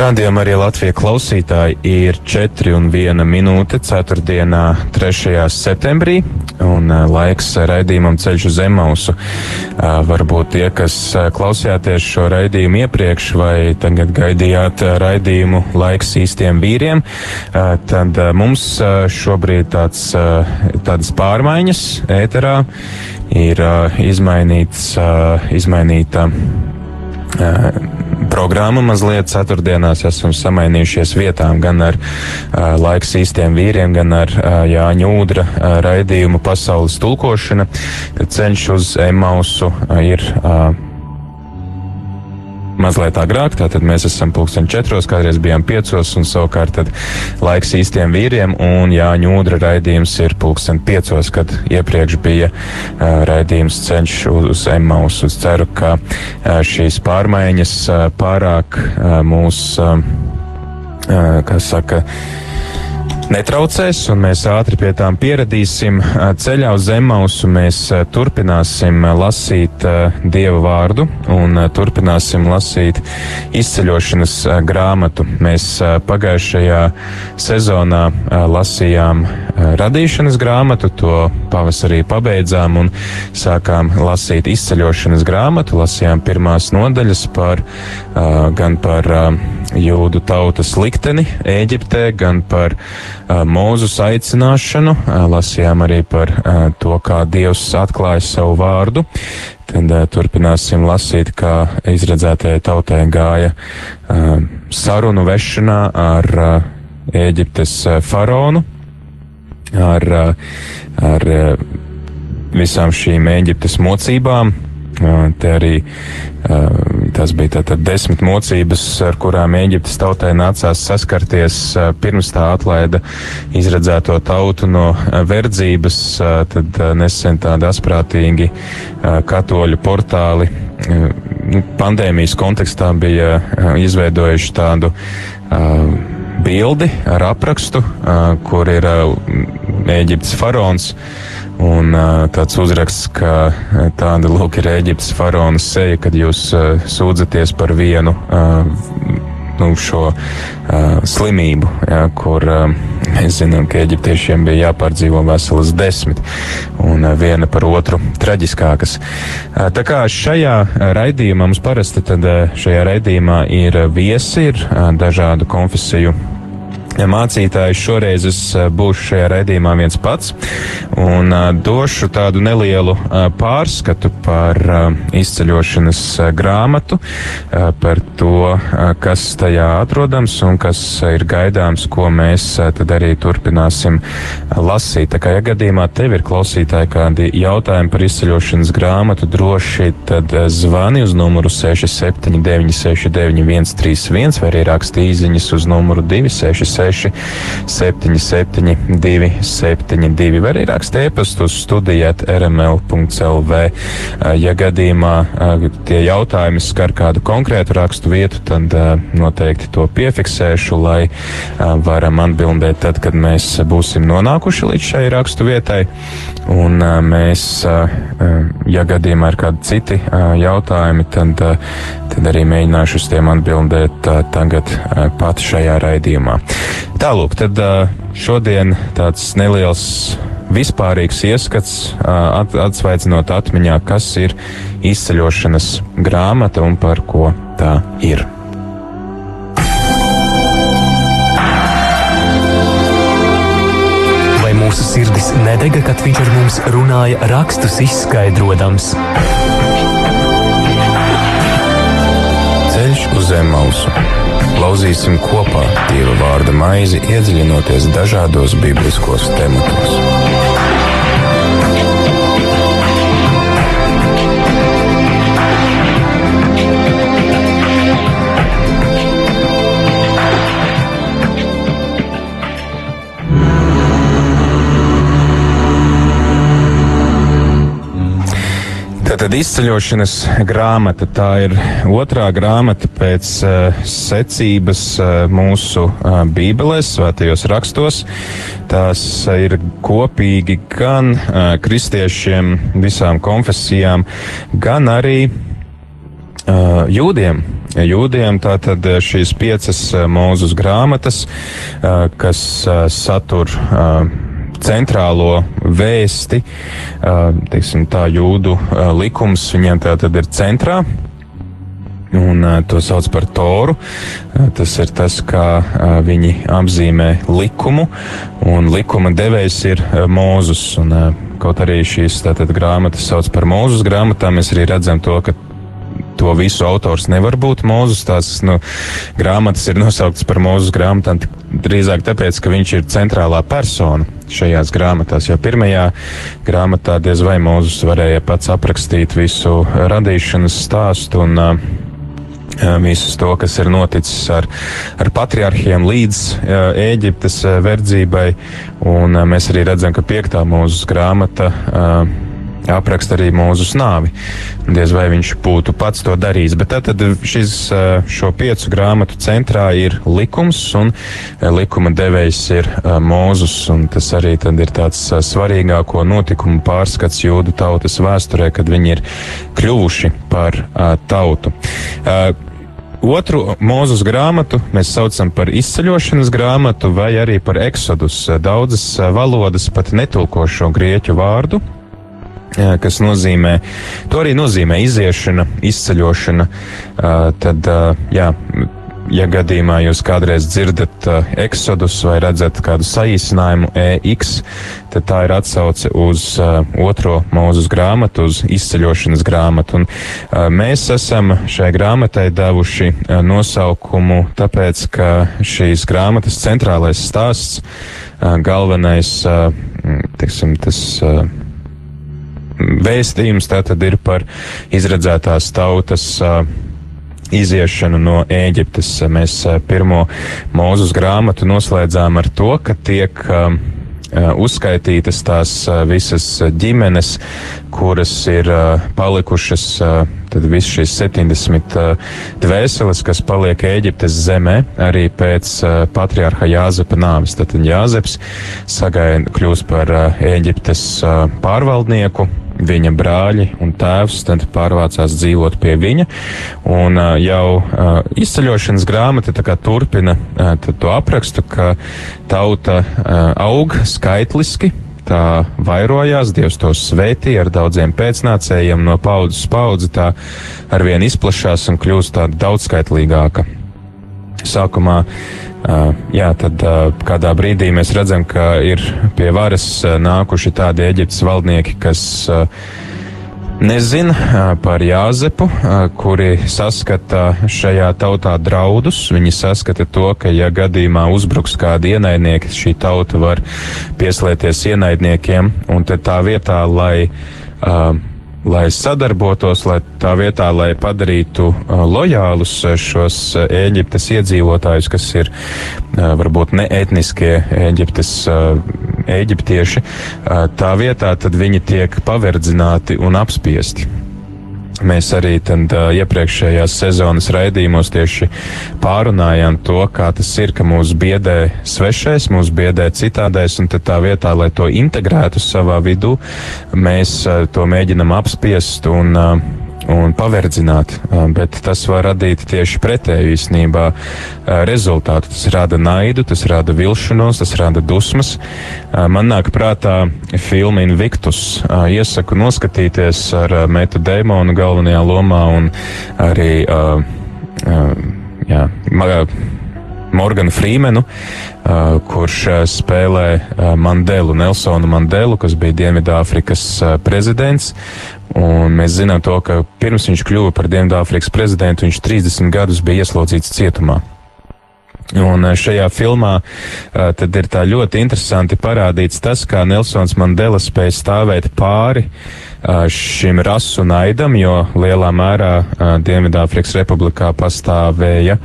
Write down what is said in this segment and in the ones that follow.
Radījumā arī Latvijas klausītāji ir 4 un 1 minūte 4. 3. septembrī, un laiks raidījumam ceļš uz Zemausu. Varbūt tie, kas klausījāties šo raidījumu iepriekš vai tagad gaidījāt raidījumu laiks īstiem vīriem, tad mums šobrīd tāds, tādas pārmaiņas ēterā ir izmainīts, izmainīta programma mazliet. Ceturtdienās esam samainījušies vietām gan ar uh, laiks īstiem vīriem, gan ar uh, Jāņa Udra uh, raidījumu pasaules tulkošana. Ceļš uz Emausu uh, ir. Uh, mazliet agrāk, tātad mēs esam pulksten četros, kādreiz bijām piecos, un savukārt tad laiks īstiem vīriem, un Jāņa Udra raidījums ir pulksten piecos, kad iepriekš bija uh, raidījums ceļš uz Emmaus. Es ceru, ka uh, šīs pārmaiņas uh, pārāk uh, mūs, uh, uh, kas saka, netraucēs, un mēs ātri pie tām pieradīsim. Ceļā uz Zemausu mēs turpināsim lasīt Dieva vārdu un turpināsim lasīt izceļošanas grāmatu. Mēs pagājušajā sezonā lasījām radīšanas grāmatu, to pavasarī pabeidzām un sākām lasīt izceļošanas grāmatu. Lasījām pirmās nodaļas par, gan par jūdu tautas likteni Ēģiptē, gan par Mūzus aicināšanu, lasījām arī par to, kā Dievs atklāja savu vārdu. Tad turpināsim lasīt, kā izredzētajai tautai gāja sarunu vešanā ar Ēģiptes faraonu, ar, ar visām šīm Ēģiptes mocībām, Te arī tas bija tātad desmit mocības, ar kurām Eģiptes tautai nācās saskarties pirms tā atlaida izredzēto tautu no verdzības. Tad nesen tādi asprātīgi katoļu portāli pandēmijas kontekstā bija izveidojuši tādu bildi ar aprakstu, kur ir Eģiptes faraons Un tāds uzraksts, ka tāda lūk ir Eģiptes faraona seja, kad jūs sūdzaties par vienu nu, šo uh, slimību, ja, kur uh, mēs zinām, ka eģiptiešiem bija jāpārdzīvo veselas desmit, un uh, viena par otru traģiskākas. Uh, tā kā šajā raidījumā mums parasti tad uh, šajā raidījumā ir viesi, ir uh, dažādu konfesiju mācītājs. Šoreiz es eh, būšu šajā raidījumā viens pats un uh, došu tādu nelielu uh, pārskatu par izceļošanas grāmatu, par to, kas tajā atrodams un kas ir gaidāms, ko mēs tad arī turpināsim lasīt. Tā kā, ja gadījumā tev ir klausītāji kādi jautājumi par izceļošanas grāmatu, droši tad zvani uz numuru 679 69 131 vai arī raksti īziņas uz numuru 266 77, 272, vai arī raksta e-pastu uz studijāt rml.lv. Ja gadījumā tie jautājumi skar kādu konkrētu rakstu vietu, tad noteikti to piefiksēšu, lai varam atbildēt tad, kad mēs būsim nonākuši līdz šai rakstu vietai. Un mēs, ja gadījumā ir kādi citi jautājumi, tad, tad arī mēģināšu uz tiem atbildēt tagad pat šajā raidījumā. Tālūk, tad šodien tāds neliels vispārīgs ieskats, at, atsveicinot atmiņā, kas ir izceļošanas grāmata un par ko tā ir. Vai mūsu sirdis nedega, kad viņš ar mums runāja, rakstus izskaidrojams? Zem mausu Lauzīsim kopā Dieva vārda maizi, iedziļinoties dažādos bibliskos tematos. Tātad izceļošanas grāmata tā ir otrā grāmata pēc uh, secības uh, mūsu uh, Bībelēs, svētajos rakstos. Tās uh, ir kopīgi gan uh, kristiešiem, visām konfesijām, gan arī uh, jūdiem. Jūdiem tātad šīs piecas uh, mūzus grāmatas, uh, kas uh, satur uh, centrālo vēsti, teiksim, tā jūdu likums viņiem tā tad ir centrā. Un uh, to sauc par toru. Uh, tas ir tas, kā uh, viņi apzīmē likumu, un likuma devējs ir uh, Mūzus. Un, uh, kaut arī šīs tātad, grāmatas sauc par Mūzus grāmatām, mēs arī redzam to, ka to visu autors nevar būt Mūzus. Tās nu, grāmatas ir nosauktas par Mūzus grāmatām drīzāk tāpēc, ka viņš ir centrālā persona šajās grāmatās. Jo pirmajā grāmatā diez vai Mūzus varēja pats aprakstīt visu radīšanas stāstu un uh, visus to, kas ir noticis ar, ar patriarchiem līdz uh, Ēģiptes uh, verdzībai. Un uh, mēs arī redzam, ka piektā mūsu grāmata uh, apraksta arī mūzu nāvi. Diez vai viņš būtu pats to darījis. Bet tad šis, šo piecu grāmatu centrā ir likums, un likuma devējs ir mūzus. Tas arī ir tāds svarīgāko notikumu pārskats jūdu tautas vēsturē, kad viņi ir kļuvuši par tautu. Otru mūzus grāmatu mēs saucam par izceļošanas grāmatu vai arī par eksodus. Daudzas valodas pat netulko šo grieķu vārdu, kas nozīmē, to arī nozīmē iziešana, izceļošana, tad, jā, ja gadījumā jūs kādreiz dzirdat eksodus vai redzat kādu saīsinājumu EX, tad tā ir atsauce uz otro mūzus grāmatu, uz izceļošanas grāmatu. Un, mēs esam šai grāmatai devuši nosaukumu tāpēc, ka šīs grāmatas centrālais stāsts, galvenais, teiksim, tas. Vēstījums tātad ir par izredzētās tautas uh, iziešanu no Ēģiptes. Mēs uh, pirmo mūzus grāmatu noslēdzām ar to, ka tiek uh, uzskaitītas tās visas ģimenes, kuras ir palikušas, tad visas šīs 70 dvēseles, kas paliek Ēģiptes zemē, arī pēc patriārha Jāzepa nāves. Tad Jāzeps sagaida kļūst par Ēģiptes pārvaldnieku viņa brāļi un tēvs tad pārvācās dzīvot pie viņa. Un uh, jau uh, izceļošanas grāmata turpina uh, to aprakstu, ka tauta uh, aug skaitliski. Tā vairojās, Dievs to svētīja ar daudziem pēcnācējiem, no paudzes paudzi tā arvien izplašās un kļūst tāda daudzskaitlīgāka. Sākumā jā, tad kādā brīdī mēs redzam, ka ir pie varas nākuši tādi Eģiptes valdnieki, kas nezina par Jāzepu, kuri saskata šajā tautā draudus. Viņi saskata to, ka ja gadījumā uzbruks kādi ienaidnieki, šī tauta var pieslēties ienaidniekiem, un tā vietā, lai uh, lai sadarbotos, lai tā vietā, lai padarītu lojālus šos Ēģiptes iedzīvotājus, kas ir varbūt neetniskie Ēģiptes eģiptieši, tā vietā tad viņi tiek paverdzināti un apspiesti. Mēs arī tad, uh, iepriekšējās sezonas raidījumos tieši pārunājām to, kā tas ir, ka mūs biedē svešais, mūs biedē citādais, un tā vietā, lai to integrētu savā vidū, mēs uh, to mēģinam apspiest un uh, un paverdzināt, bet tas var radīt tieši pretēju īstenībā rezultātu. Tas rada naidu, tas rada vilšanos, tas rada dusmas. Man nāk prātā filma Invictus. Iesaku noskatīties ar Metu Deimonu galvenajā lomā un arī jā, Morganu Frīmenu, kurš spēlē Mandelu, Nelsonu Mandelu, kas bija Dienvidāfrikas prezidents. Un mēs zinām to, ka pirms viņš kļuva par Dienvidāfrikas prezidentu, viņš 30 gadus bija ieslodzīts cietumā. Un šajā filmā uh, tad ir tā ļoti interesanti parādīts tas, kā Nelsons Mandela spēja stāvēt pāri uh, šim rasu naidam, jo lielā mērā uh, Dienvidāfrikas republikā pastāvēja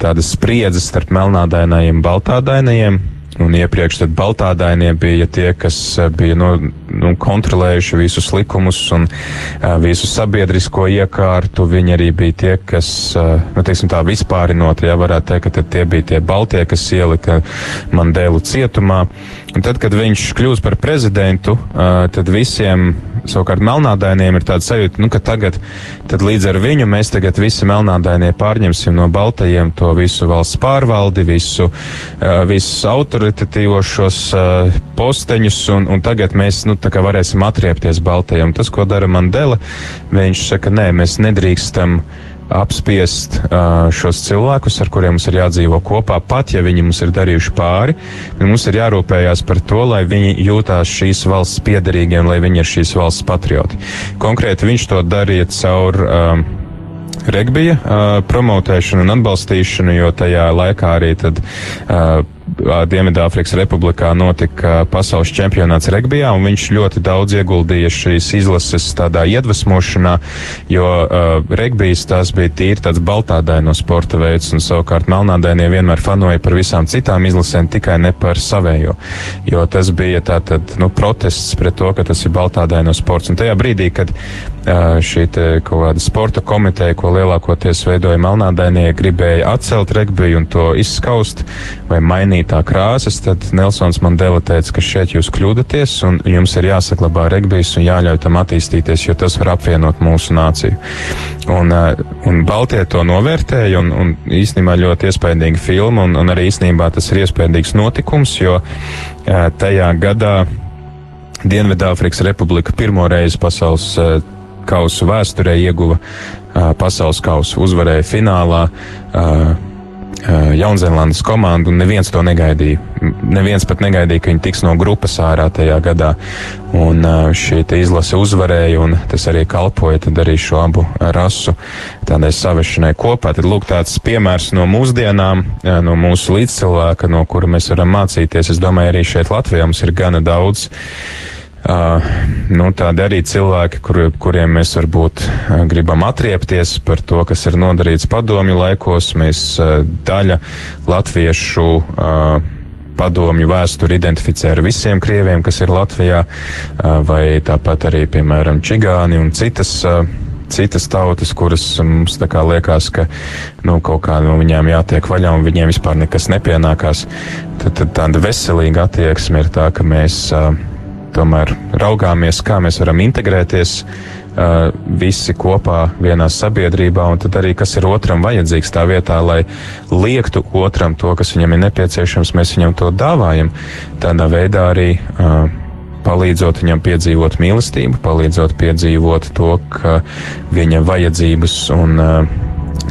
tādas spriedzes starp melnādainajiem un baltādainajiem. Un iepriekš tad baltādainie bija tie, kas bija no, nu, kontrolējuši visus likumus un uh, visu sabiedrisko iekārtu. Viņi arī bija tie, kas, uh, nu, teiksim tā vispārinot, ja varētu teikt, ka tie bija tie baltie, kas ielika Mandēlu cietumā. Un tad, kad viņš kļūst par prezidentu, tad visiem savukārt melnādainiem ir tāda sajūta, nu, ka tagad, līdz ar viņu mēs tagad visi melnādainie pārņemsim no baltajiem to visu valsts pārvaldi, visu, visus autoritatīvos šos uh, posteņus, un, un tagad mēs, nu, varēsim atriepties baltajiem. Tas, ko dara Mandela, viņš saka, nē, mēs nedrīkstam apspiest uh, šos cilvēkus, ar kuriem mums ir jādzīvo kopā, pat ja viņi mums ir darījuši pāri. Mums ir jārūpējās par to, lai viņi jūtās šīs valsts piederīgiem, lai viņi ir šīs valsts patrioti. Konkrēti viņš to darīja caur. Uh, regbija uh, promotēšanu un atbalstīšanu, jo tajā laikā arī tad uh, Dienvidāfrikas Republikā notika pasaules čempionāts regbijā, un viņš ļoti daudz ieguldīja šīs izlases tādā iedvesmošanā, jo uh, regbijs tās bija tīri tāds baltādaino sporta veids, un savukārt melnādainie vienmēr fanoja par visām citām izlasēm, tikai ne par savējo, jo tas bija tātad, nu, protests pret to, ka tas ir baltādaino sports. Un tajā brīdī, kad uh, šī te kaut kāda sporta komiteja, ko lielākoties veidoja melnādainie, gribēja atcelt regbiju un to izskaust vai mainīt mainītā krāsas, tad Nelsons Mandela teica, ka šeit jūs kļūdaties un jums ir jāsaklabā regbijs un jāļauj tam attīstīties, jo tas var apvienot mūsu nāciju. Un, uh, un Baltie to novērtēja un, un īstenībā ļoti iespaidīga filma un, un arī īstenībā tas ir iespaidīgs notikums, jo uh, tajā gadā Dienvidāfrikas Republika pirmo reizi pasaules uh, kausu vēsturē ieguva pasaules kausu, uzvarēja finālā. Eh, Jaunzēlandes komandu, un neviens to negaidīja. Neviens pat negaidīja, ka viņi tiks no grupas ārā tajā gadā. Un eh, šī izlase uzvarēja, un tas arī kalpoja arī šo abu rasu tādai savešanai kopā. Tad lūk tāds piemērs no mūsdienām, eh, no mūsu līdzcilvēka, no kura mēs varam mācīties. Es domāju, arī šeit Latvijā mums ir gana daudz Uh, nu, tādi arī cilvēki, kur, kuriem mēs varbūt uh, gribam atriepties par to, kas ir nodarīts padomju laikos. Mēs uh, daļa latviešu padomju vēsturi identificē ar visiem krieviem, kas ir Latvijā, vai tāpat arī, piemēram, čigāni un citas citas tautas, kuras mums tā kā liekas, ka nu, kaut kā no viņām jātiek vaļā un viņiem vispār nekas nepienākās, tad, tad tāda veselīga attieksme ir tā, ka mēs uh, tomēr raugāmies, kā mēs varam integrēties uh, visi kopā vienā sabiedrībā, un tad arī kas ir otram vajadzīgs tā vietā, lai liektu otram to, kas viņam ir nepieciešams, mēs viņam to dāvājam. Tādā veidā arī uh, palīdzot viņam piedzīvot mīlestību, palīdzot piedzīvot to, ka viņa vajadzības un uh,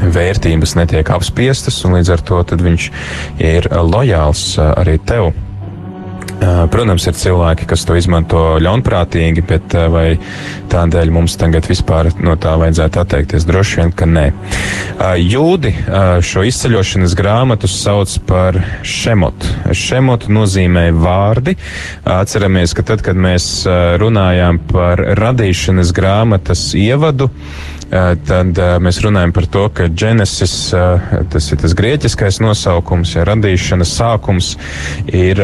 vērtības netiek apspiestas, un līdz ar to viņš ir lojāls uh, arī tev. Protams, ir cilvēki, kas to izmanto ļaunprātīgi, bet vai tādēļ mums tagad vispār no tā vajadzētu atteikties? Droši vien, ka nē. Jūdi šo izceļošanas grāmatu sauc par šemotu. Šemotu nozīmē vārdi. Atceramies, ka tad, kad mēs runājām par radīšanas grāmatas ievadu, tad mēs runājam par to, ka Genesis, tas ir tas grieķiskais nosaukums, ja radīšanas sākums ir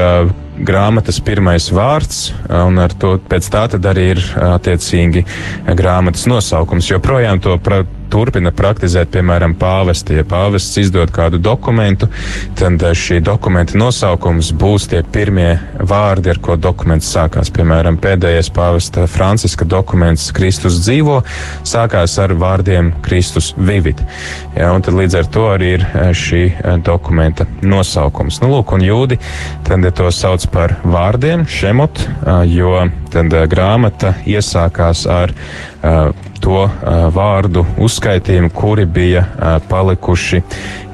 grāmatas pirmais vārds, un ar to pēc tā tad arī ir attiecīgi grāmatas nosaukums. Joprojām to pra, turpina praktizēt, piemēram, pāvesti. Ja pāvests izdod kādu dokumentu, tad šī dokumenta nosaukums būs tie pirmie vārdi, ar ko dokuments sākās. Piemēram, pēdējais pāvesta Franciska dokuments Kristus dzīvo sākās ar vārdiem Kristus vivit. Ja, un tad līdz ar to arī ir šī dokumenta nosaukums. Nu, lūk, un jūdi tad to sauc par vārdiem, šemot, jo tad grāmata iesākās ar to vārdu uzskaitījumu, kuri bija palikuši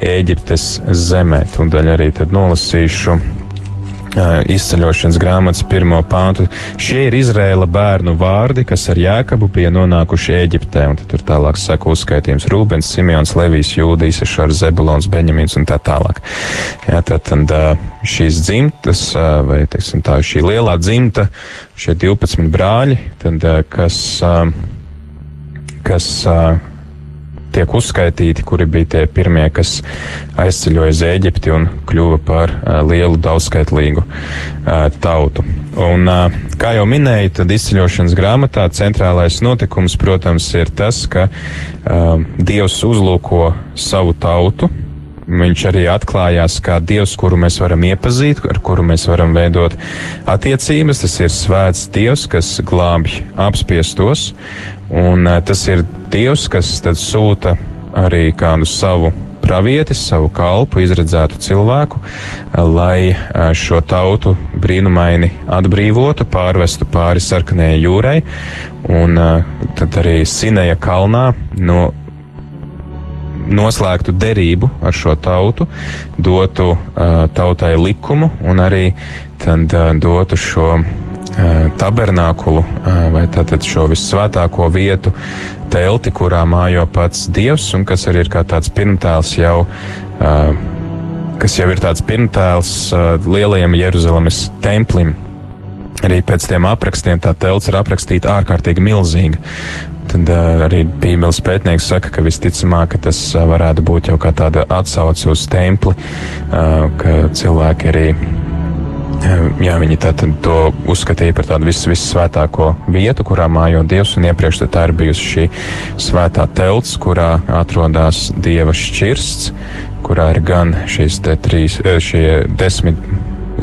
Ēģiptes zemē. Tūdaļ arī nolasīšu izceļošanas grāmatas pirmo pāntu. Šie ir Izrēla bērnu vārdi, kas ar Jēkabu bija nonākuši Eģiptē, tur tālāk saka uzskaitījums Rūbens, Simjons, Levijs, Jūdīs, Ešars, Zebulons, Beņamins un tā tālāk. Jā, tad, tad šīs dzimtas, vai, teiksim tā, šī lielā dzimta, šie 12 brāļi, tad, kas, kas tiek uzskaitīti, kuri bija tie pirmie, kas aizceļoja uz Eģipti un kļuva par uh, lielu daudzskaitlīgu uh, tautu. Un, uh, kā jau minēju, tad izceļošanas grāmatā centrālais notikums, protams, ir tas, ka uh, Dievs uzlūko savu tautu, Viņš arī atklājās kā Dievs, kuru mēs varam iepazīt, ar kuru mēs varam veidot attiecības. Tas ir svēts Dievs, kas glābj apspiestos, un uh, tas ir Dievs, kas sūta arī kādu savu pravietis, savu kalpu, izredzētu cilvēku, lai šo tautu brīnumaini atbrīvotu, pārvestu pāri sarkanējai jūrai, un tad arī Sineja kalnā no noslēgtu derību ar šo tautu, dotu uh, tautai likumu un arī tad uh, dotu šo uh, tabernākulu uh, vai tātad šo visvētāko vietu telti, kurā mājo pats Dievs un kas arī ir kā tāds pirmtēls jau. Uh, kas jau ir tāds pirmtēls uh, lielajam Jeruzalemes templim, arī pēc tiem aprakstiem tā telts ir aprakstīta ārkārtīgi milzīga. Tad uh, arī Bībeles pētnieks saka, ka visticamāk ka tas uh, varētu būt jau kā tāda atsauce uz templi, uh, ka cilvēki arī. Jā, viņi to uzskatīja par tādu vis, vissvētāko vietu, kurā mājo Dievs, un iepriekš tā ir bijusi šī svētā telts, kurā atrodas Dieva šķirsts, kurā ir gan šīs trīs, šie desmit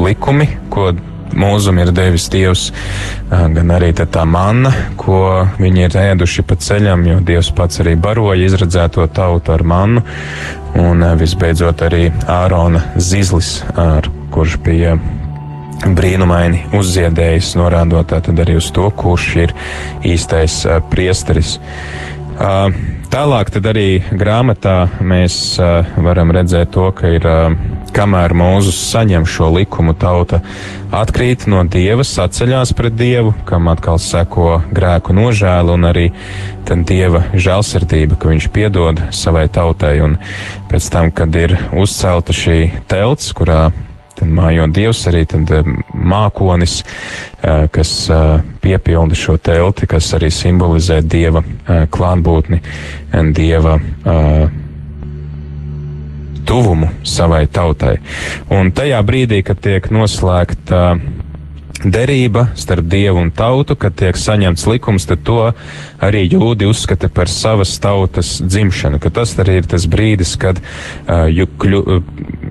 likumi, ko mūzum ir devis Dievs, gan arī tā manna, ko viņi ir ēduši pa ceļam, jo Dievs pats arī baroja izredzēto tautu ar mannu, un visbeidzot arī Ārona zizlis, ar kurš bija brīnumaini uzziedējis, norādot tad arī uz to, kurš ir īstais priesteris. Tālāk tad arī grāmatā mēs varam redzēt to, ka ir kamēr Mūzus saņem šo likumu, tauta atkrīt no dieva, saceļās pret dievu, kam atkal seko grēku nožēla un arī dieva žēlsirdība, ka viņš piedod savai tautai. Un pēc tam, kad ir uzcelta šī telts, kurā mājo dievs, arī tad eh, mākonis, eh, kas eh, piepilda šo telti, kas arī simbolizē dieva klātbūtni, dieva tuvumu savai tautai. Un tajā brīdī, kad tiek noslēgta derība starp dievu un tautu, kad tiek saņemts likums, tad to arī jūdi uzskata par savas tautas dzimšanu, tas arī ir tas brīdis, kad uh, kļu,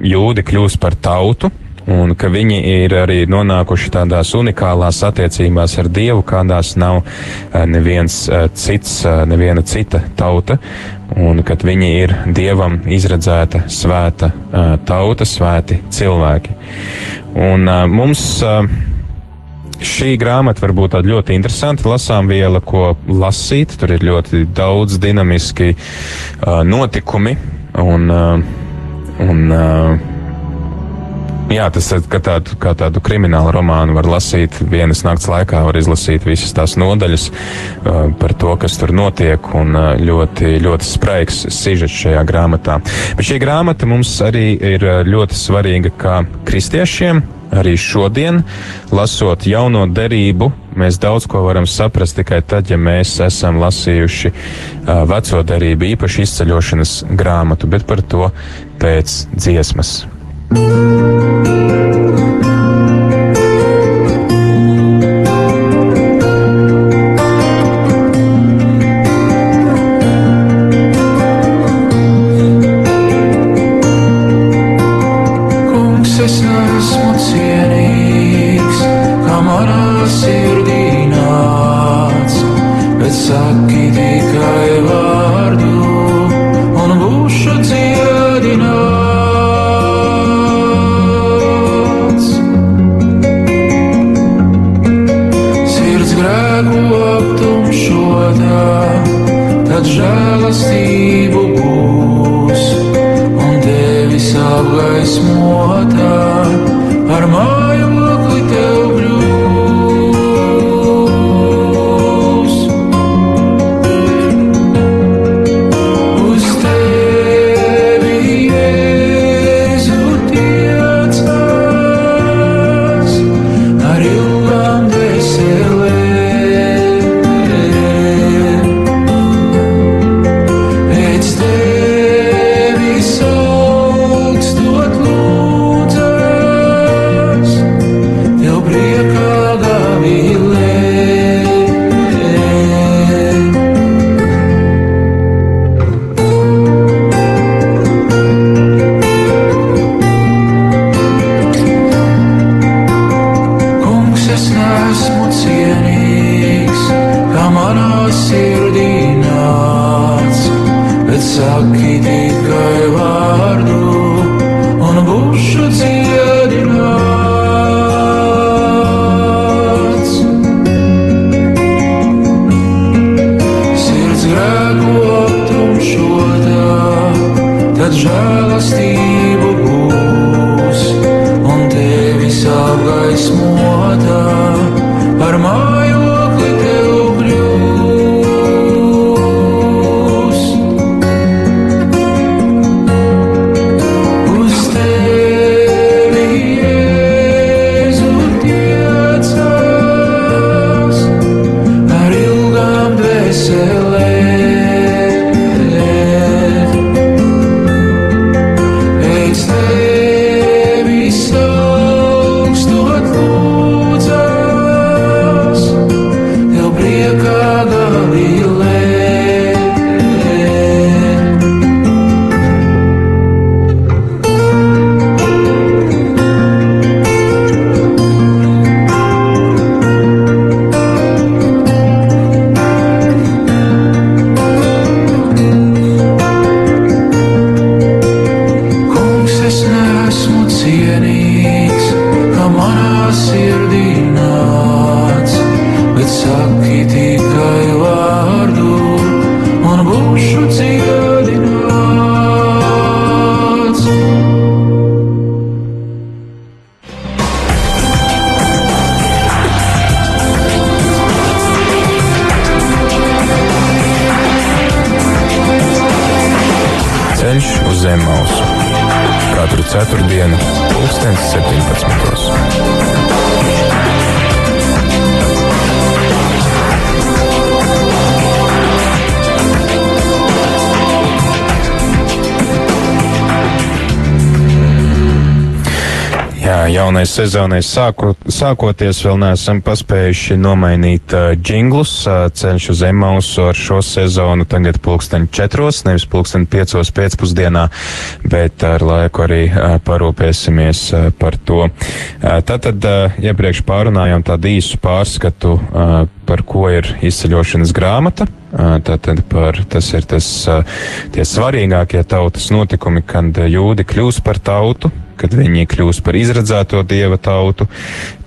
jūdi kļūst par tautu, un ka viņi ir arī nonākuši tādās unikālās attiecībās ar Dievu, kādās nav neviens cits, neviena cita tauta, un kad viņi ir Dievam izredzēta svēta tauta, svēti cilvēki. Un mums šī grāmata var būt tāda ļoti interesanta lasām viela, ko lasīt. Tur ir ļoti daudz dinamiski uh, notikumi un, uh, un uh, Jā, tas ir kā tādu, kā tādu kriminālu romānu var lasīt vienas nakts laikā, var izlasīt visas tās nodaļas uh, par to, kas tur notiek, un uh, ļoti, ļoti spraigs sižets šajā grāmatā. Bet šī grāmata mums arī ir uh, ļoti svarīga kā kristiešiem. Arī šodien, lasot jauno derību, mēs daudz ko varam saprast tikai tad, ja mēs esam lasījuši uh, veco derību, īpaši izceļošanas grāmatu, bet par to pēc dziesmas. Música Jā, jaunais sezonais sāko, sākoties, vēl neesam paspējuši nomainīt uh, jinglus. Uh, ceļš uz Emausu ar šo sezonu tagad pulksten četros, nevis pulksten piecos pēcpusdienā, bet ar laiku arī uh, parūpēsimies uh, par to. Uh, tātad uh, iepriekš pārunājām tādu īsu pārskatu, uh, par ko ir izceļošanas grāmata. Tātad par, tas ir tas, tie svarīgākie tautas notikumi, kad jūdi kļūs par tautu, kad viņi kļūs par izredzēto dieva tautu,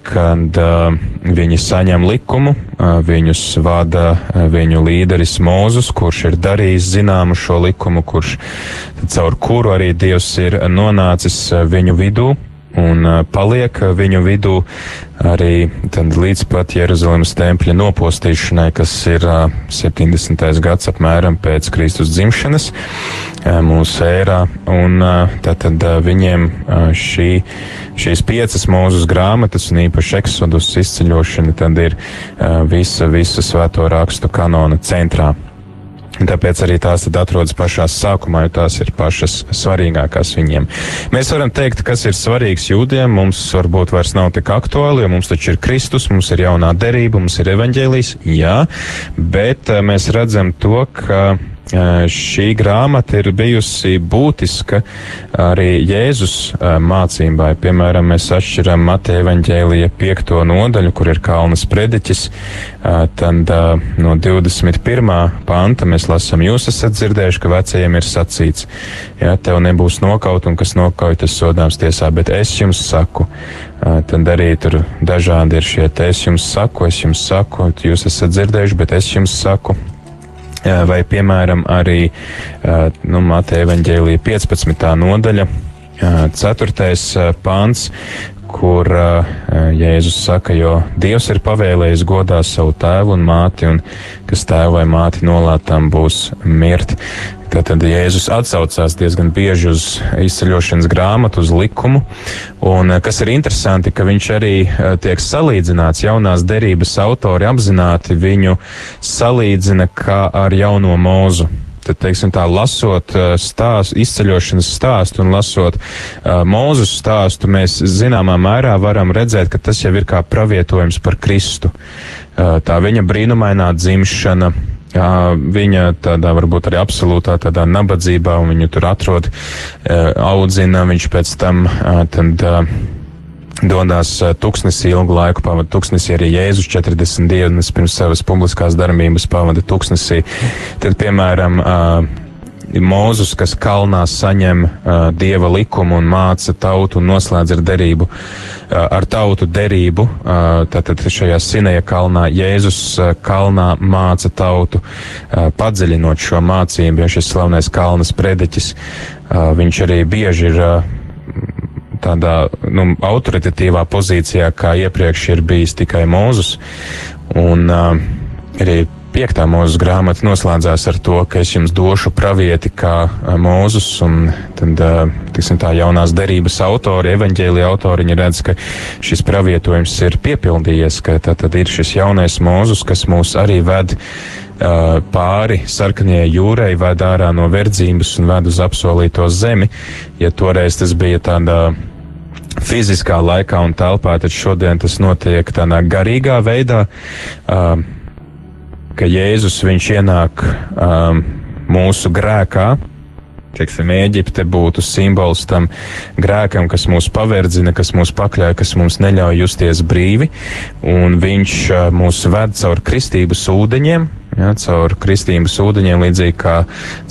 kad uh, viņi saņem likumu, uh, viņus vada uh, viņu līderis Mūzus, kurš ir darījis zināmu šo likumu, kurš caur kuru arī Dievs ir nonācis uh, viņu vidū un paliek viņu vidū arī līdz pat Jeruzalemes tempļa nopostīšanai, kas ir uh, 70. gads apmēram pēc Kristus dzimšanas mūsu ērā, un tātad viņiem šī, šīs piecas mūzus grāmatas un īpaši eksodus izceļošana tad ir visa, visa svēto rakstu kanona centrā. Tāpēc arī tās atrodas pašā sākumā, jo tās ir pašas svarīgākās viņiem. Mēs varam teikt, kas ir svarīgs jūdiem, mums varbūt vairs nav tik aktuāli, jo mums taču ir Kristus, mums ir jaunā derība, mums ir evaņģēlijs, jā, bet eh, mēs redzam to, ka šī grāmata ir bijusi būtiska arī Jēzus mācībai. Piemēram, mēs atšķiram Mateja evaņģēlija piekto nodaļu, kur ir kalnas prediķis, tad no 21. panta mēs lasām, jūs esat dzirdējuši, ka vecajiem ir sacīts, ja tev nebūs nokaut un kas nokauj, tas sodāms tiesā, bet es jums saku, tad arī tur dažādi ir šie te es jums saku, es jums saku, jūs esat dzirdējuši, bet es jums saku. Jā, Vai, piemēram, arī ā, nu, Mateja evaņģēlīja 15. nodaļa, 4. pāns, kur ā, Jēzus saka, jo Dievs ir pavēlējis godā savu tēvu un māti, un kas tēvu vai māti nolātām būs mirt. Tātad Jēzus atsaucās diezgan bieži uz izceļošanas grāmatu, uz likumu, un kas ir interesanti, ka viņš arī tiek salīdzināts, jaunās derības autori apzināti viņu salīdzina kā ar jauno mūzu. Tad, teiksim, tā lasot uh, stāstu, izceļošanas stāstu un lasot uh, mūzus stāstu, mēs zināmā mērā varam redzēt, ka tas jau ir kā pravietojums par Kristu. Uh, tā viņa brīnumainā dzimšana, Jā, viņa tādā varbūt arī absolūtā tādā nabadzībā, un viņu tur atrod, audzina, viņš pēc tam tad dodās tuksnesī ilgu laiku, pavada tuksnesī arī Jēzus 40 dienas pirms savas publiskās darbības pavada tuksnesī. Tad, piemēram, Mūzus, kas kalnā saņem uh, dieva likumu un māca tautu un noslēdz ar derību, uh, ar tautu derību. Uh, tātad šajā Sineja kalnā Jēzus uh, kalnā māca tautu, uh, padziļinot šo mācību, jo šis slavenais kalnas prediķis, uh, viņš arī bieži ir. Uh, tādā nu, autoritatīvā pozīcijā, kā iepriekš ir bijis tikai Mūzus. Un uh, arī piektā mūzes grāmata noslēdzās ar to, ka es jums došu pravieti kā Mūzus, un tad, tiksim, tā jaunās derības autori, evaņģēlija autori, viņi redz, ka šis pravietojums ir piepildījies, ka tā tad ir šis jaunais Mūzus, kas mūs arī ved pāri sarkanajai jūrai, ved ārā no verdzības un ved uz apsolīto zemi. Ja toreiz tas bija tādā fiziskā laikā un telpā, tad šodien tas notiek tādā garīgā veidā. Uh, ka Jēzus viņš ienāk um, mūsu grēkā. Teiksim, Eģipte būtu simbols tam grēkam, kas mūs paverdzina, kas mūs pakļauj, kas mums neļauj justies brīvi, un viņš uh, mūs ved caur kristības ūdeņiem, ja, caur kristības ūdeņiem, līdzīgi kā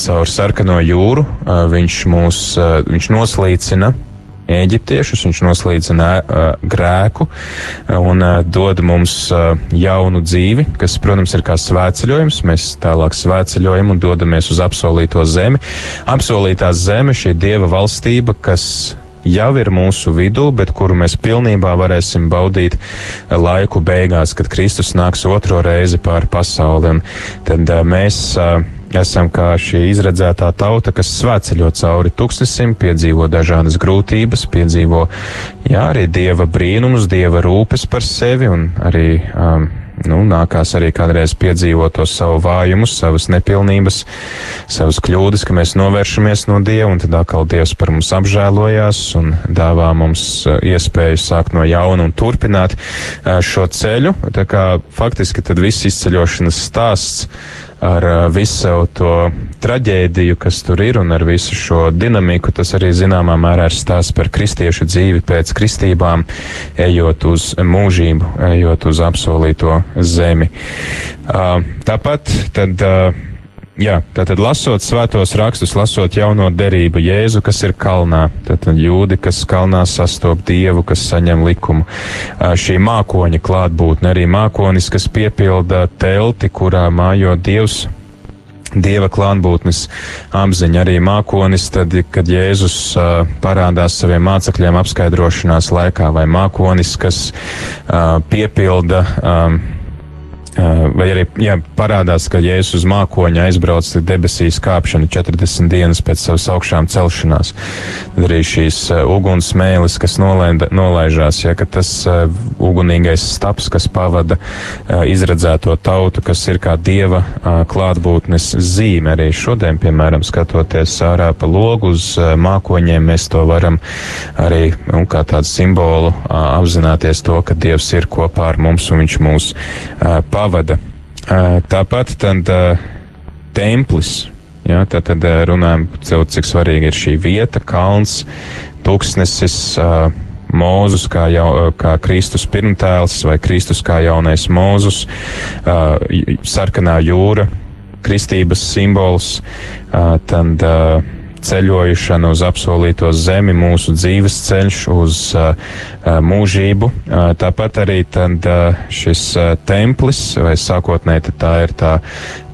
caur sarkano jūru, uh, viņš mūs, uh, viņš noslīcina eģiptiešus, viņš noslīdzina uh, grēku un uh, dod mums uh, jaunu dzīvi, kas, protams, ir kā svētceļojums. Mēs tālāk svētceļojam un dodamies uz apsolīto zemi. Apsolītā zeme, šī dieva valstība, kas jau ir mūsu vidū, bet kuru mēs pilnībā varēsim baudīt laiku beigās, kad Kristus nāks otro reizi pāri pasauli. Un tad mēs Esam kā šī izredzētā tauta, kas svētceļo cauri tūkstnesim, piedzīvo dažādas grūtības, piedzīvo jā, arī dieva brīnumus, dieva rūpes par sevi un arī. Um, nu, nākās arī kādreiz piedzīvot to savu vājumu, savas nepilnības, savas kļūdas, ka mēs novēršamies no Dieva, un tad atkal Dievs par mums apžēlojās un dāvā mums uh, iespēju sākt no jauna un turpināt uh, šo ceļu. Tā kā faktiski tad viss izceļošanas stāsts ar visu to traģēdiju, kas tur ir, un ar visu šo dinamiku. Tas arī zināmā mērā ir stāsts par kristiešu dzīvi pēc kristībām, ejot uz mūžību, ejot uz apsolīto zemi. Tāpat tad Jā, tātad lasot svētos rakstus, lasot jauno derību, Jēzu, kas ir kalnā, tātad jūdi, kas kalnā sastop Dievu, kas saņem likumu. Šī mākoņa klātbūtne, arī mākonis, kas piepilda telti, kurā mājo Dievs. Dieva klātbūtnes apziņa arī mākonis, tad, kad Jēzus uh, parādās saviem mācekļiem apskaidrošanās laikā, vai mākonis, kas uh, piepilda um, Vai arī jā, parādās, ka Jēzus uz mākoņa aizbrauc debesīs kāpšanu 40 dienas pēc savas augšām celšanās. Tad arī šīs uguns mēlis, kas nolaida, nolaižās, ja tas uh, ugunīgais staps, kas pavada izredzēto tautu, kas ir kā dieva klātbūtnes zīme. Arī šodien, piemēram, skatoties ārā pa logu uz mākoņiem, mēs to varam arī nu, kā tādu simbolu apzināties to, ka Dievs ir kopā ar mums un viņš mūs pār pavada. Tāpat tad templis. Ja, tā tad runājam, cik svarīga ir šī vieta, kalns, tūkstnesis, Mūzus kā, jau, kā Kristus pirmtēls vai Kristus kā jaunais mūzus, sarkanā jūra, kristības simbols, tad ceļojušana uz apsolīto zemi, mūsu dzīves ceļš uz uh, mūžību. Uh, tāpat arī tad, uh, šis uh, templis, vai sākotnēji tā ir tā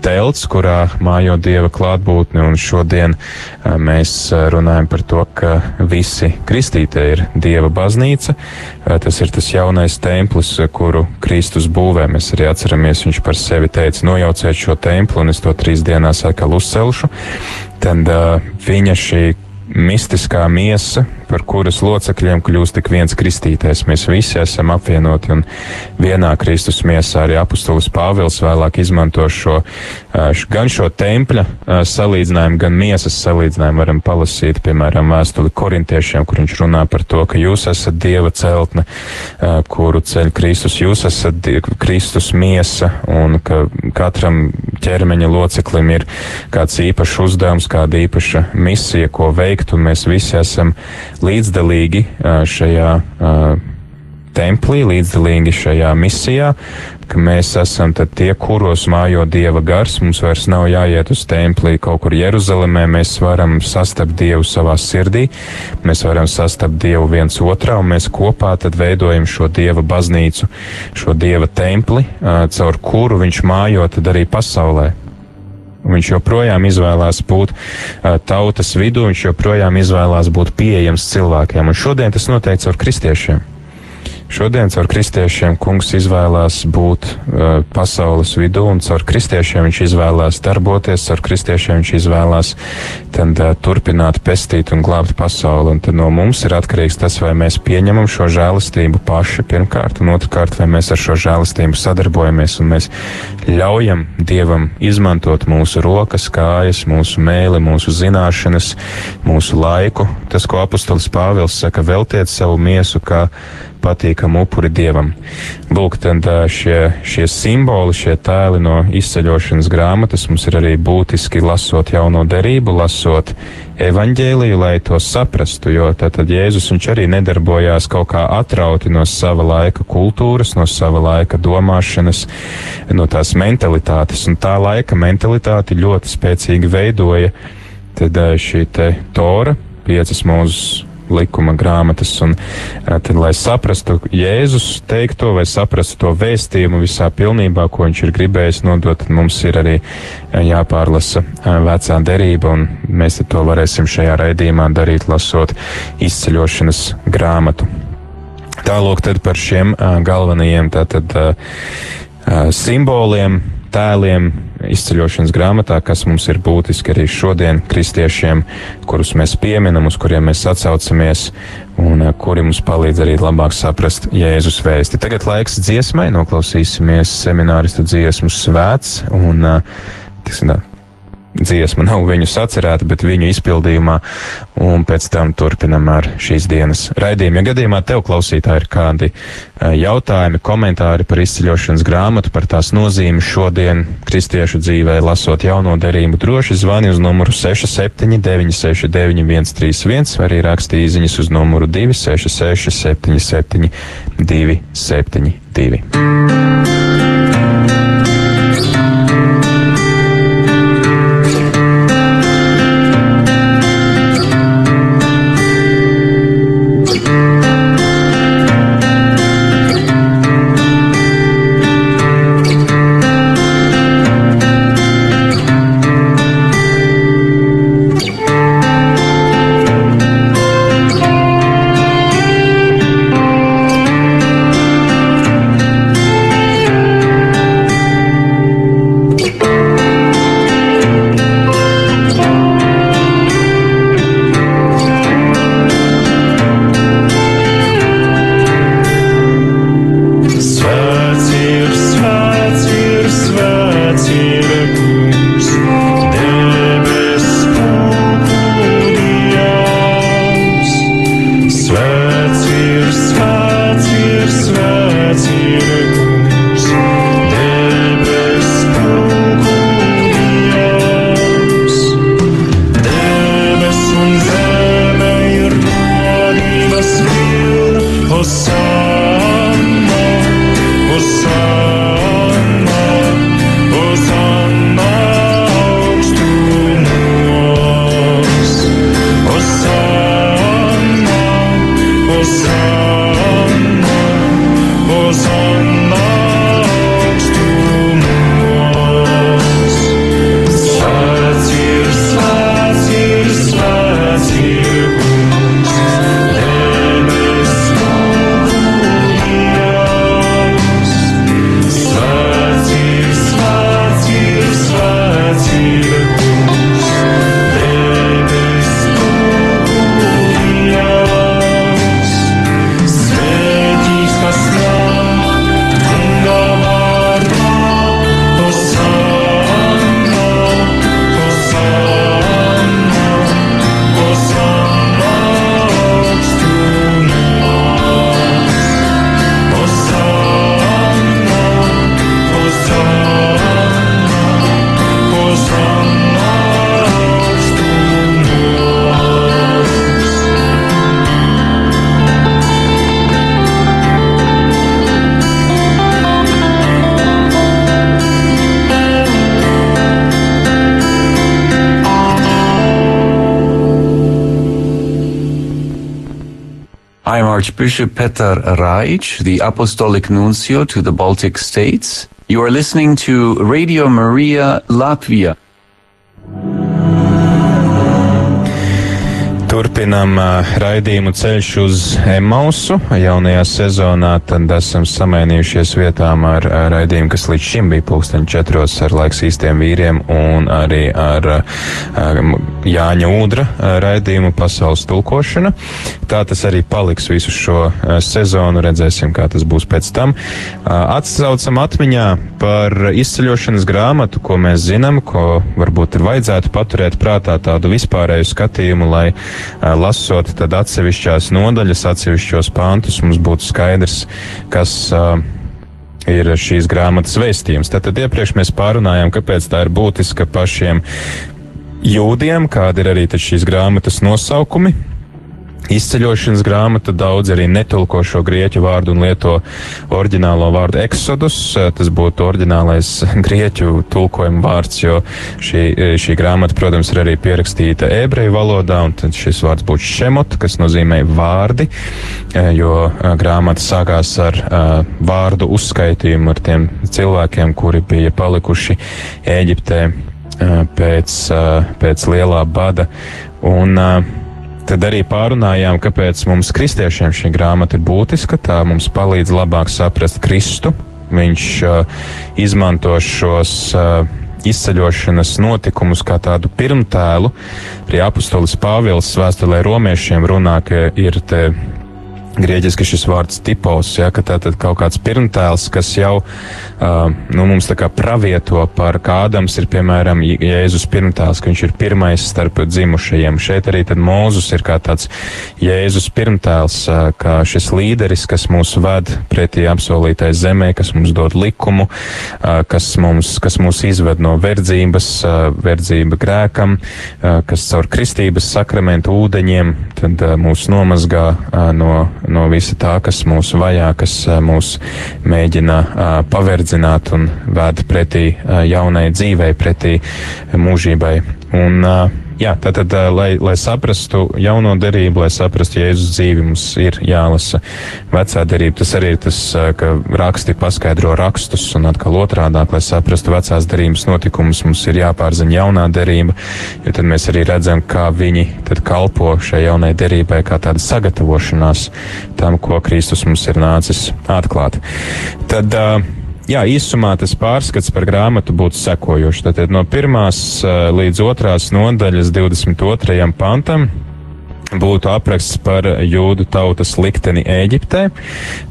telts, kurā mājo Dieva klātbūtne, un šodien uh, mēs uh, runājam par to, ka visi kristītie ir Dieva baznīca. Uh, tas ir tas jaunais templis, kuru Kristus būvē. Mēs arī atceramies, viņš par sevi teica, nojauciet šo templi, un es to trīs dienās atkal uzcelšu tad uh, viņa šī mistiskā miesa, par kuras locekļiem kļūst tik viens kristītais. Mēs visi esam apvienoti un vienā Kristus miesā arī apustulis Pāvils vēlāk izmanto šo, gan šo tempļa salīdzinājumu, gan miesas salīdzinājumu. Varam palasīt, piemēram, vēstuli korintiešiem, kur viņš runā par to, ka jūs esat Dieva celtne, kuru ceļ Kristus, jūs esat Kristus miesa un ka katram ķermeņa loceklim ir kāds īpašs uzdevums, kāda īpaša misija, ko veikt, un mēs visi esam līdzdalīgi šajā templī, līdzdalīgi šajā misijā, ka mēs esam tie, kuros mājo Dieva gars. Mums vairs nav jāiet uz templī kaut kur Jeruzalemē. Mēs varam sastapt Dievu savā sirdī, mēs varam sastapt Dievu viens otrā, un mēs kopā tad veidojam šo Dieva baznīcu, šo Dieva templi, caur kuru viņš mājo tad arī pasaulē. Viņš joprojām izvēlās būt uh, tautas vidū, viņš joprojām izvēlās būt pieejams cilvēkiem, un šodien tas noteikts ar kristiešiem. Šodien caur kristiešiem kungs izvēlās būt uh, pasaules vidū, un caur kristiešiem viņš izvēlās darboties, caur kristiešiem viņš izvēlās tad, uh, turpināt pestīt un glābt pasauli. Un tad no mums ir atkarīgs tas, vai mēs pieņemam šo žēlastību paši pirmkārt, un otrkārt, vai mēs ar šo žēlastību sadarbojamies un mēs ļaujam Dievam izmantot mūsu rokas, kājas, mūsu mēli, mūsu zināšanas, mūsu laiku. Tas, ko apustulis Pāvils saka, veltiet savu miesu kā patīkamu upuri dievam. Lūk, tad šie, šie simboli, šie tēli no izceļošanas grāmatas mums ir arī būtiski lasot jauno derību, lasot evaņģēliju, lai to saprastu, jo tad Jēzus viņš arī nedarbojās kaut kā atrauti no sava laika kultūras, no sava laika domāšanas, no tās mentalitātes, un tā laika mentalitāti ļoti spēcīgi veidoja tad šī te tora, piecas mūzes likuma grāmatas. Un, tad, lai saprastu Jēzus teikto vai saprastu to vēstījumu visā pilnībā, ko viņš ir gribējis nodot, mums ir arī jāpārlasa vecā derība, un mēs to varēsim šajā raidījumā darīt, lasot izceļošanas grāmatu. Tālāk par šiem galvenajiem tātad, simboliem, tēliem izceļošanas grāmatā, kas mums ir būtiski arī šodien kristiešiem, kurus mēs pieminam, uz kuriem mēs atsaucamies un eh, kuri mums palīdz arī labāk saprast Jēzus vēsti. Tagad laiks dziesmai, noklausīsimies semināristu dziesmu svēts un, eh, tiksim, dziesma nav viņu sacerēta, bet viņu izpildījumā, un pēc tam turpinam ar šīs dienas raidījumu. Ja gadījumā tev klausītāji ir kādi eh, jautājumi, komentāri par izceļošanas grāmatu, par tās nozīmi šodien kristiešu dzīvē, lasot jauno derību, droši zvani uz numuru 679 691 31 vai arī raksti īziņas uz numuru 266 77 272. so Archbishop Petar Raic, the Apostolic Nuncio to the Baltic States. You are listening to Radio Maria Latvia. Turpinam raidījumu ceļš uz Emausu. Jaunajā sezonā tad esam samainījušies vietām ar raidījumu, kas līdz šim bija pulksten četros ar laiks īstiem vīriem un arī ar Jāņa Ūdra raidījumu pasaules tulkošana. Tā tas arī paliks visu šo sezonu, redzēsim, kā tas būs pēc tam. Atsaucam atmiņā par izceļošanas grāmatu, ko mēs zinām, ko varbūt ir vajadzētu paturēt prātā tādu vispārēju skatījumu, lai lasot tad atsevišķās nodaļas, atsevišķos pāntus, mums būtu skaidrs, kas ir šīs grāmatas vēstījums. Tad, tad iepriekš mēs pārunājām, kāpēc tā ir būtiska pašiem jūdiem, kāda ir arī šīs grāmatas nosaukumi izceļošanas grāmata. Daudz arī netulko šo grieķu vārdu un lieto oriģinālo vārdu eksodus. Tas būtu oriģinālais grieķu tulkojuma vārds, jo šī, šī grāmata, protams, ir arī pierakstīta ebreju valodā, un tad šis vārds būtu šemot, kas nozīmē vārdi, jo grāmata sākās ar vārdu uzskaitījumu ar tiem cilvēkiem, kuri bija palikuši Ēģiptē pēc, pēc lielā bada. Un, uh, Tad arī pārunājām, kāpēc mums kristiešiem šī grāmata ir būtiska. Tā mums palīdz labāk saprast Kristu. Viņš uh, izmanto šos uh, izceļošanas notikumus kā tādu pirmtēlu. Prie apustulis Pāvils vēstulē romiešiem runā, ka ir te grieķiski šis vārds tipos, ja, ka tā tad kaut kāds pirmtēls, kas jau uh, nu, mums tā kā pravieto par kādams ir, piemēram, Jēzus pirmtēls, ka viņš ir pirmais starp dzimušajiem. Šeit arī tad Mūzus ir kā tāds Jēzus pirmtēls, uh, kā šis līderis, kas mūs ved pretī apsolītai zemē, kas mums dod likumu, uh, kas, mums, kas mūs izved no verdzības, uh, verdzība grēkam, uh, kas caur kristības sakramentu ūdeņiem tad uh, mūs nomazgā uh, no no visa tā, kas mūs vajā, kas mūs mēģina paverdzināt un vēd pretī jaunai dzīvei, pretī mūžībai. Un, jā, tātad, lai, lai saprastu jauno derību, lai saprastu Jēzus dzīvi, mums ir jālasa vecā derība. Tas arī ir tas, ka raksti paskaidro rakstus, un atkal otrādāk, lai saprastu vecās derības notikumus, mums ir jāpārzina jaunā derība, jo tad mēs arī redzam, kā viņi tad kalpo šai jaunai derībai, kā tāda sagatavošanās tam, ko Kristus mums ir nācis atklāt. Tad, uh, Jā, īsumā tas pārskats par grāmatu būtu sekojošs. Tātad no pirmās līdz otrās nodaļas 22. pantam būtu apraksts par jūdu tautas likteni Ēģiptē.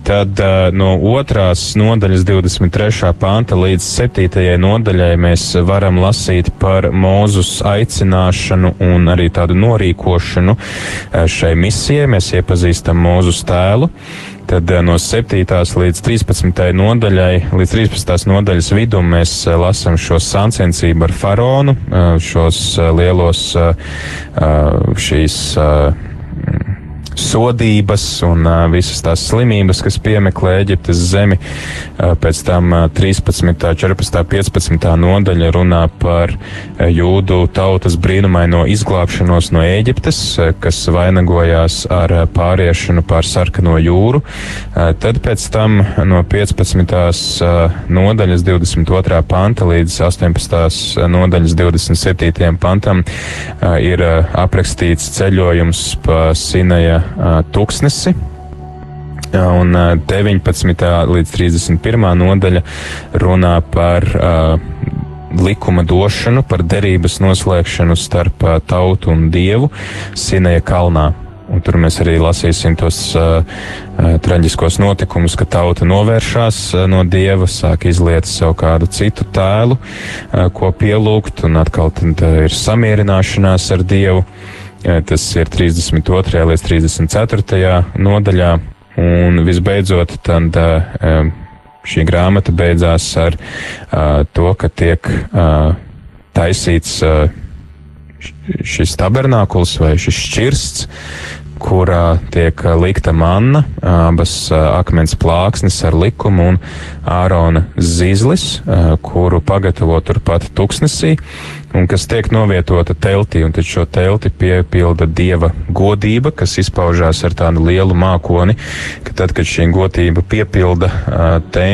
Tad uh, no otrās nodaļas 23. panta līdz 7. nodaļai mēs varam lasīt par Mūzus aicināšanu un arī tādu norīkošanu šai misijai. Mēs iepazīstam Mūzus tēlu. Tad no 7. līdz 13. nodaļai, līdz 13. nodaļas vidum mēs lasām šo sāncensību ar faraonu, šos lielos šīs sodības un uh, visas tās slimības, kas piemeklē Eģiptes zemi. Uh, pēc tam uh, 13., 14., 15. nodaļa runā par uh, jūdu tautas brīnumaino izglābšanos no Eģiptes, uh, kas vainagojās ar uh, pāriešanu pār sarkano jūru. Uh, tad pēc tam no 15. Uh, nodaļas 22. panta līdz 18. nodaļas 27. pantam uh, ir uh, aprakstīts ceļojums pa Sinaja tūkstnesi. Un 19. līdz 31. nodaļa runā par likuma došanu, par derības noslēgšanu starp tautu un dievu Sineja kalnā. Un tur mēs arī lasīsim tos uh, traģiskos notikumus, ka tauta novēršās uh, no dieva, sāk izliet sev kādu citu tēlu, uh, ko pielūgt, un atkal tad, uh, ir samierināšanās ar dievu. Uh, Tas ir 32. līdz 34. nodaļā. Un visbeidzot, tad šī grāmata beidzās ar to, ka tiek taisīts šis tabernākuls vai šis šķirsts kurā tiek likta manna, abas akmens plāksnes ar likumu un ārona zīzlis, kuru pagatavo turpat tuksnesī un kas tiek novietota teltī, un tad šo telti piepilda dieva godība, kas izpaužās ar tādu lielu mākoni, ka tad, kad šī godība piepilda te,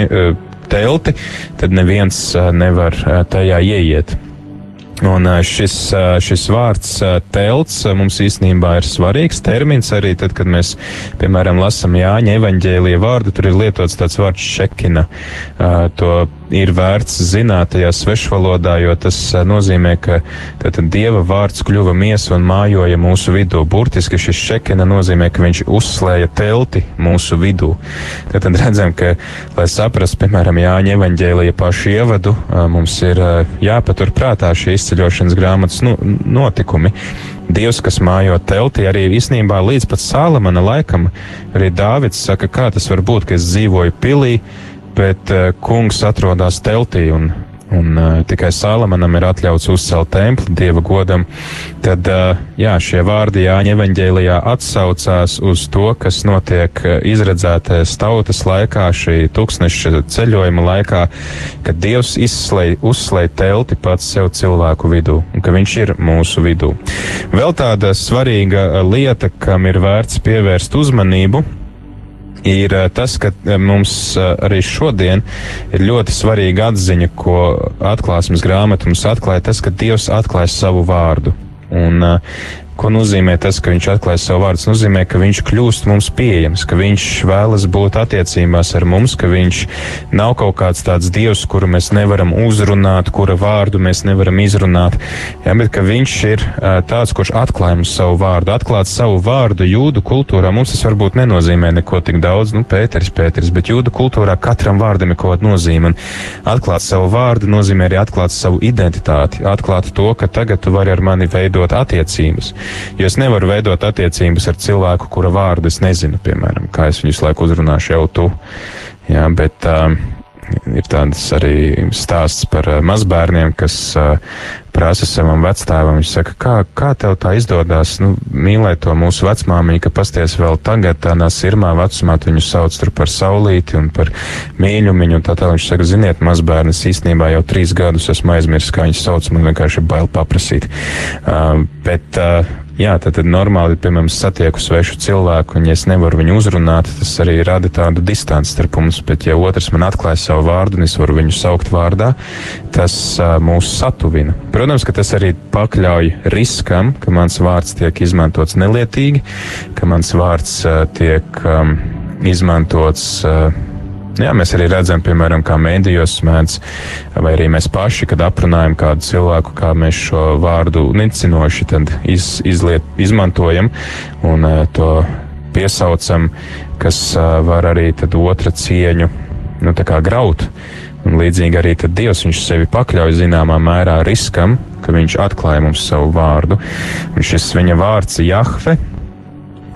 telti, tad neviens nevar tajā ieiet. Un šis, šis vārds telts mums īstenībā ir svarīgs termins arī tad, kad mēs, piemēram, lasam Jāņa evaņģēlija vārdu, tur ir lietots tāds vārds šekina. To ir vērts zināt tajā svešvalodā, jo tas nozīmē, ka tātad Dieva vārds kļuva miesa un mājoja mūsu vidū. Burtiski šis šekina nozīmē, ka viņš uzslēja telti mūsu vidū. Tātad redzam, ka, lai saprastu, piemēram, Jāņa evaņģēlija pašu ievadu, mums ir jāpatur prātā šī izceļošanas grāmatas nu, notikumi. Dievs, kas mājo teltī, arī īstenībā līdz pat Sālamana laikam, arī Dāvids saka, kā tas var būt, ka es dzīvoju pilī, bet uh, kungs atrodas teltī un, un uh, tikai Salamanam ir atļauts uzcelt templi dieva godam, tad uh, jā, šie vārdi Jāņa evaņģēlijā atsaucās uz to, kas notiek izredzētais tautas laikā, šī tūkstneša ceļojuma laikā, kad Dievs izslēj, uzslēj telti pats sev cilvēku vidū un ka viņš ir mūsu vidū. Vēl tāda svarīga lieta, kam ir vērts pievērst uzmanību, ir eh, tas, ka eh, mums eh, arī šodien ir ļoti svarīga atziņa, ko atklāsmes grāmata mums atklāja, tas, ka Dievs atklāja savu vārdu. Un, Ko nozīmē tas, ka viņš atklāja savu vārdu? Tas nozīmē, ka viņš kļūst mums pieejams, ka viņš vēlas būt attiecībās ar mums, ka viņš nav kaut kāds tāds dievs, kuru mēs nevaram uzrunāt, kura vārdu mēs nevaram izrunāt, jā, bet ka viņš ir tāds, kurš atklāja mums savu vārdu. Atklāt savu vārdu jūdu kultūrā mums tas varbūt nenozīmē neko tik daudz, nu, Pēteris, Pēteris, bet jūdu kultūrā katram vārdam ir kaut kāda nozīme. Atklāt savu vārdu nozīmē arī atklāt savu identitāti, atklāt to, ka tagad tu vari ar mani veidot attiecības. Jo es nevaru veidot attiecības ar cilvēku, kura vārdu es nezinu, piemēram, kā es viņus laiku uzrunāšu jau tu. Jā, bet um, ir tāds arī stāsts par uh, mazbērniem, kas uh, prasa savam vecstāvam. Viņš saka, kā, kā tev tā izdodas nu, mīlēt to mūsu vecmāmiņu, ka pasties vēl tagad tādā sirmā vecumā, viņu sauc tur par saulīti un par mīļumiņu. Un tā tā viņš saka, ziniet, mazbērnis īstenībā jau trīs gadus esmu aizmirsis, kā viņš sauc, man vienkārši ir bail paprasīt. Uh, bet, uh, Jā, tad, tad normāli, piemēram, satieku svešu cilvēku, un ja es nevaru viņu uzrunāt, tas arī rada tādu distanci starp mums, bet ja otrs man atklāja savu vārdu, un es varu viņu saukt vārdā, tas uh, mūs satuvina. Protams, ka tas arī pakļauj riskam, ka mans vārds tiek izmantots nelietīgi, ka mans vārds uh, tiek um, izmantots. Uh, Jā, mēs arī redzam, piemēram, kā mēdījos mēdz, vai arī mēs paši, kad aprunājam kādu cilvēku, kā mēs šo vārdu nicinoši iz, izliet, izmantojam un uh, to piesaucam, kas uh, var arī otra cieņu nu, graut. Un līdzīgi arī Dievs sevi pakļauj zināmā mērā riskam, ka viņš atklāja mums savu vārdu. Un šis viņa vārds Jahve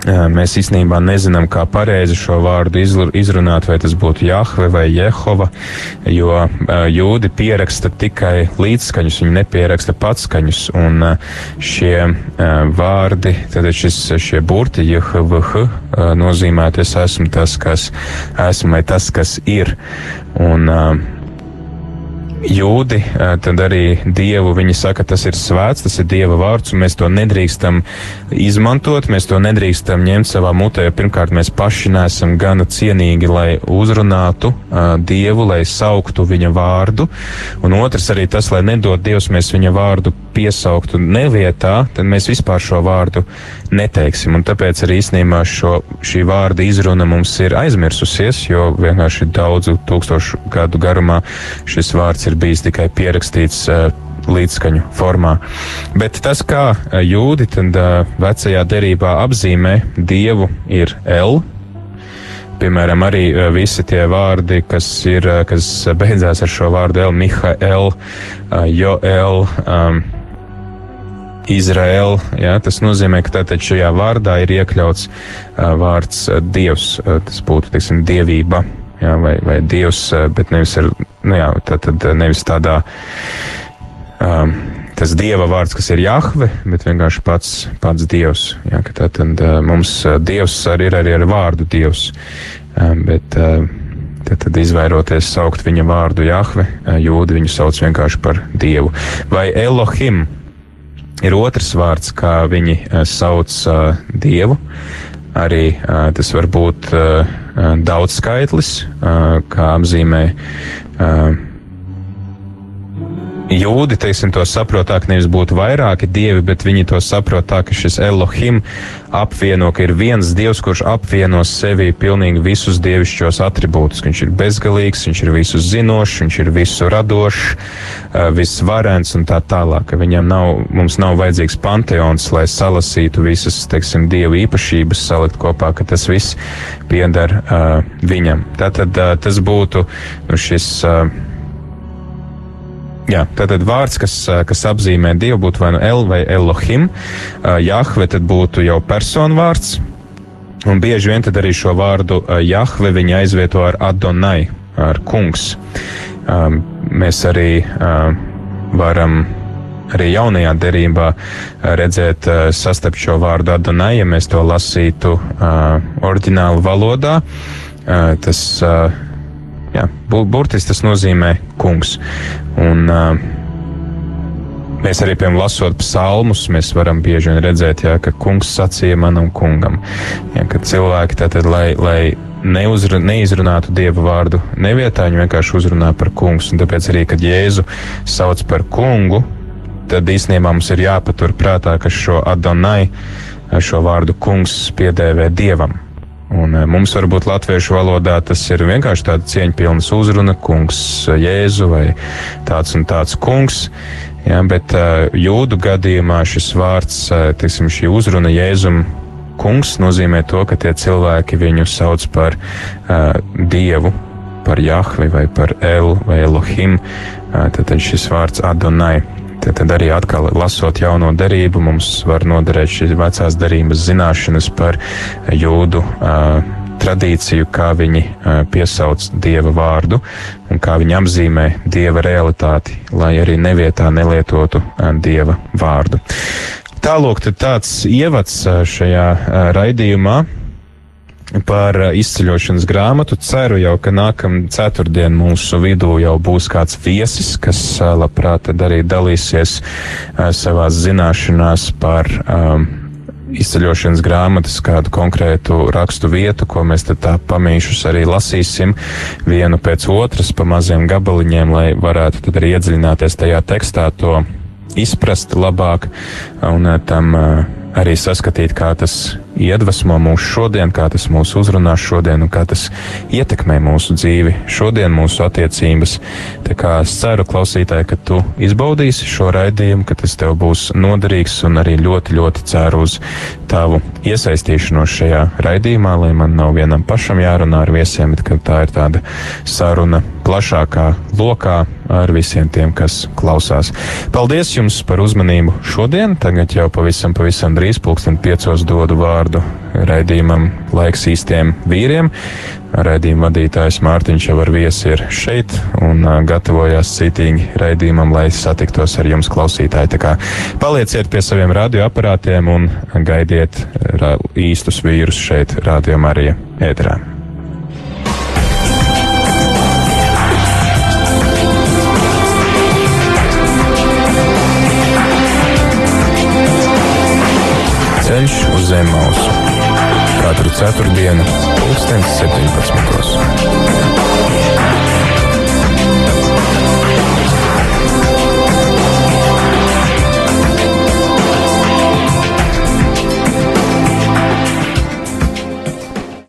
Mēs īstenībā nezinām, kā pareizi šo vārdu izrunāt, vai tas būtu Jahve vai Jehova, jo jūdi pieraksta tikai līdzskaņus, viņi nepieraksta patskaņus, un šie vārdi, tad šis, šie burti, Jehvh, nozīmē, es esmu tas, kas esmu, vai tas, kas ir. Un, jūdi, tad arī dievu viņi saka, tas ir svēts, tas ir dieva vārds, un mēs to nedrīkstam izmantot, mēs to nedrīkstam ņemt savā mutē, jo pirmkārt mēs paši nesam gana cienīgi, lai uzrunātu uh, dievu, lai sauktu viņa vārdu, un otrs arī tas, lai nedod dievs mēs viņa vārdu piesauktu nevietā, tad mēs vispār šo vārdu neteiksim, un tāpēc arī īstenībā šo, šī vārda izruna mums ir aizmirsusies, jo vienkārši daudzu tūkstošu gadu garumā šis vārds ir bijis tikai pierakstīts uh, līdzskaņu formā. Bet tas, kā uh, jūdi tad uh, vecajā derībā apzīmē dievu, ir L. Piemēram, arī uh, visi tie vārdi, kas, ir, uh, kas beidzās ar šo vārdu L, Mihael, uh, Joel, um, Izraēla. Ja, tas nozīmē, ka tātad šajā vārdā ir iekļauts uh, vārds uh, Dievs. Uh, tas būtu, teiksim, dievība jā, vai, vai dievs, bet nevis, ar, nu jā, tā, tad nevis tādā. Um, tas dieva vārds, kas ir Jahve, bet vienkārši pats, pats dievs. Jā, tā tad mums dievs arī ir arī ar vārdu dievs. Bet tad, tad izvairoties saukt viņa vārdu Jahve, jūdi viņu sauc vienkārši par dievu. Vai Elohim ir otrs vārds, kā viņi sauc dievu. Arī tas var būt daudzskaitlis, kā apzīmē jūdi, teiksim, to saprot tā, ka nevis būtu vairāki dievi, bet viņi to saprot tā, ka šis Elohim apvieno, ka ir viens dievs, kurš apvieno sevī pilnīgi visus dievišķos atribūtus. Viņš ir bezgalīgs, viņš ir visu zinošs, viņš ir visu radošs, visvarens un tā tālāk. Viņam nav, mums nav vajadzīgs panteons, lai salasītu visas, teiksim, dievu īpašības, salikt kopā, ka tas viss pieder uh, viņam. Tātad uh, tas būtu nu, šis. Uh, Jā, tātad vārds, kas, kas apzīmē Dievu, būtu vai nu El vai Elohim. Jahve tad būtu jau personu vārds. Un bieži vien tad arī šo vārdu Jahve viņi aizvieto ar Adonai, ar kungs. Mēs arī varam arī jaunajā derībā redzēt, sastapt šo vārdu Adonai, ja mēs to lasītu oriģinālu valodā. Tas Jā, burtiski tas nozīmē kungs. Un, uh, Mēs arī, piemēram, lasot psalmus, mēs varam bieži vien redzēt, jā, ka kungs sacīja manam kungam. Jā, ka cilvēki tātad, lai, lai neuzru, neizrunātu dievu vārdu nevietā, viņi vienkārši uzrunā par kungs. Un tāpēc arī, kad Jēzu sauc par kungu, tad īstenībā mums ir jāpatur prātā, ka šo Adonai, šo vārdu kungs piedēvē dievam. Un eh, mums varbūt latviešu valodā tas ir vienkārši tāda cieņpilnas uzruna, kungs eh, Jēzu vai tāds un tāds kungs. Ja, bet uh, jūdu gadījumā šis vārds, tiksim, šī uzruna Jēzum kungs nozīmē to, ka tie cilvēki viņu sauc par uh, dievu, par Jahvi vai par El vai Elohim. Uh, tad šis vārds Adonai. Tad, tad arī atkal lasot jauno derību, mums var noderēt šīs vecās derības zināšanas par jūdu uh, tradīciju, kā viņi piesauc dieva vārdu un kā viņi apzīmē dieva realitāti, lai arī nevietā nelietotu dieva vārdu. Tālāk, tāds ievads šajā raidījumā par uh, izceļošanas grāmatu. Ceru jau, ka nākamā ceturtdiena mūsu vidū jau būs kāds viesis, kas uh, labprāt arī dalīsies uh, savās zināšanās par um, izceļošanas grāmatas kādu konkrētu rakstu vietu, ko mēs tad tā pamīšus arī lasīsim vienu pēc otras pa maziem gabaliņiem, lai varētu tad arī iedziļināties tajā tekstā to izprast labāk un tam arī saskatīt, kā tas iedvesmo mūs šodien, kā tas mūs uzrunā šodien un kā tas ietekmē mūsu dzīvi šodien, mūsu attiecības. Tā kā es ceru, klausītāji, ka tu izbaudīsi šo raidījumu, ka tas tev būs noderīgs un arī ļoti, ļoti ceru uz tavu iesaistīšanos šajā raidījumā, lai man nav vienam pašam jārunā ar viesiem, bet ka tā ir tāda saruna plašākā lokā ar visiem tiem, kas klausās. Paldies jums par uzmanību šodien. Tagad jau pavisam, pavisam drīz pulksten piecos dodu vārdu raidījumam Laiks īstiem vīriem. Raidījuma vadītājs Mārtiņš jau ar viesi ir šeit un gatavojās citīgi raidījumam, lai satiktos ar jums klausītāji. Tā kā palieciet pie saviem radioaparātiem un gaidiet īstus vīrus šeit, Radio Marija ēterā. Ceļš uz zem mausu. Katru ceturtdienu, 2017.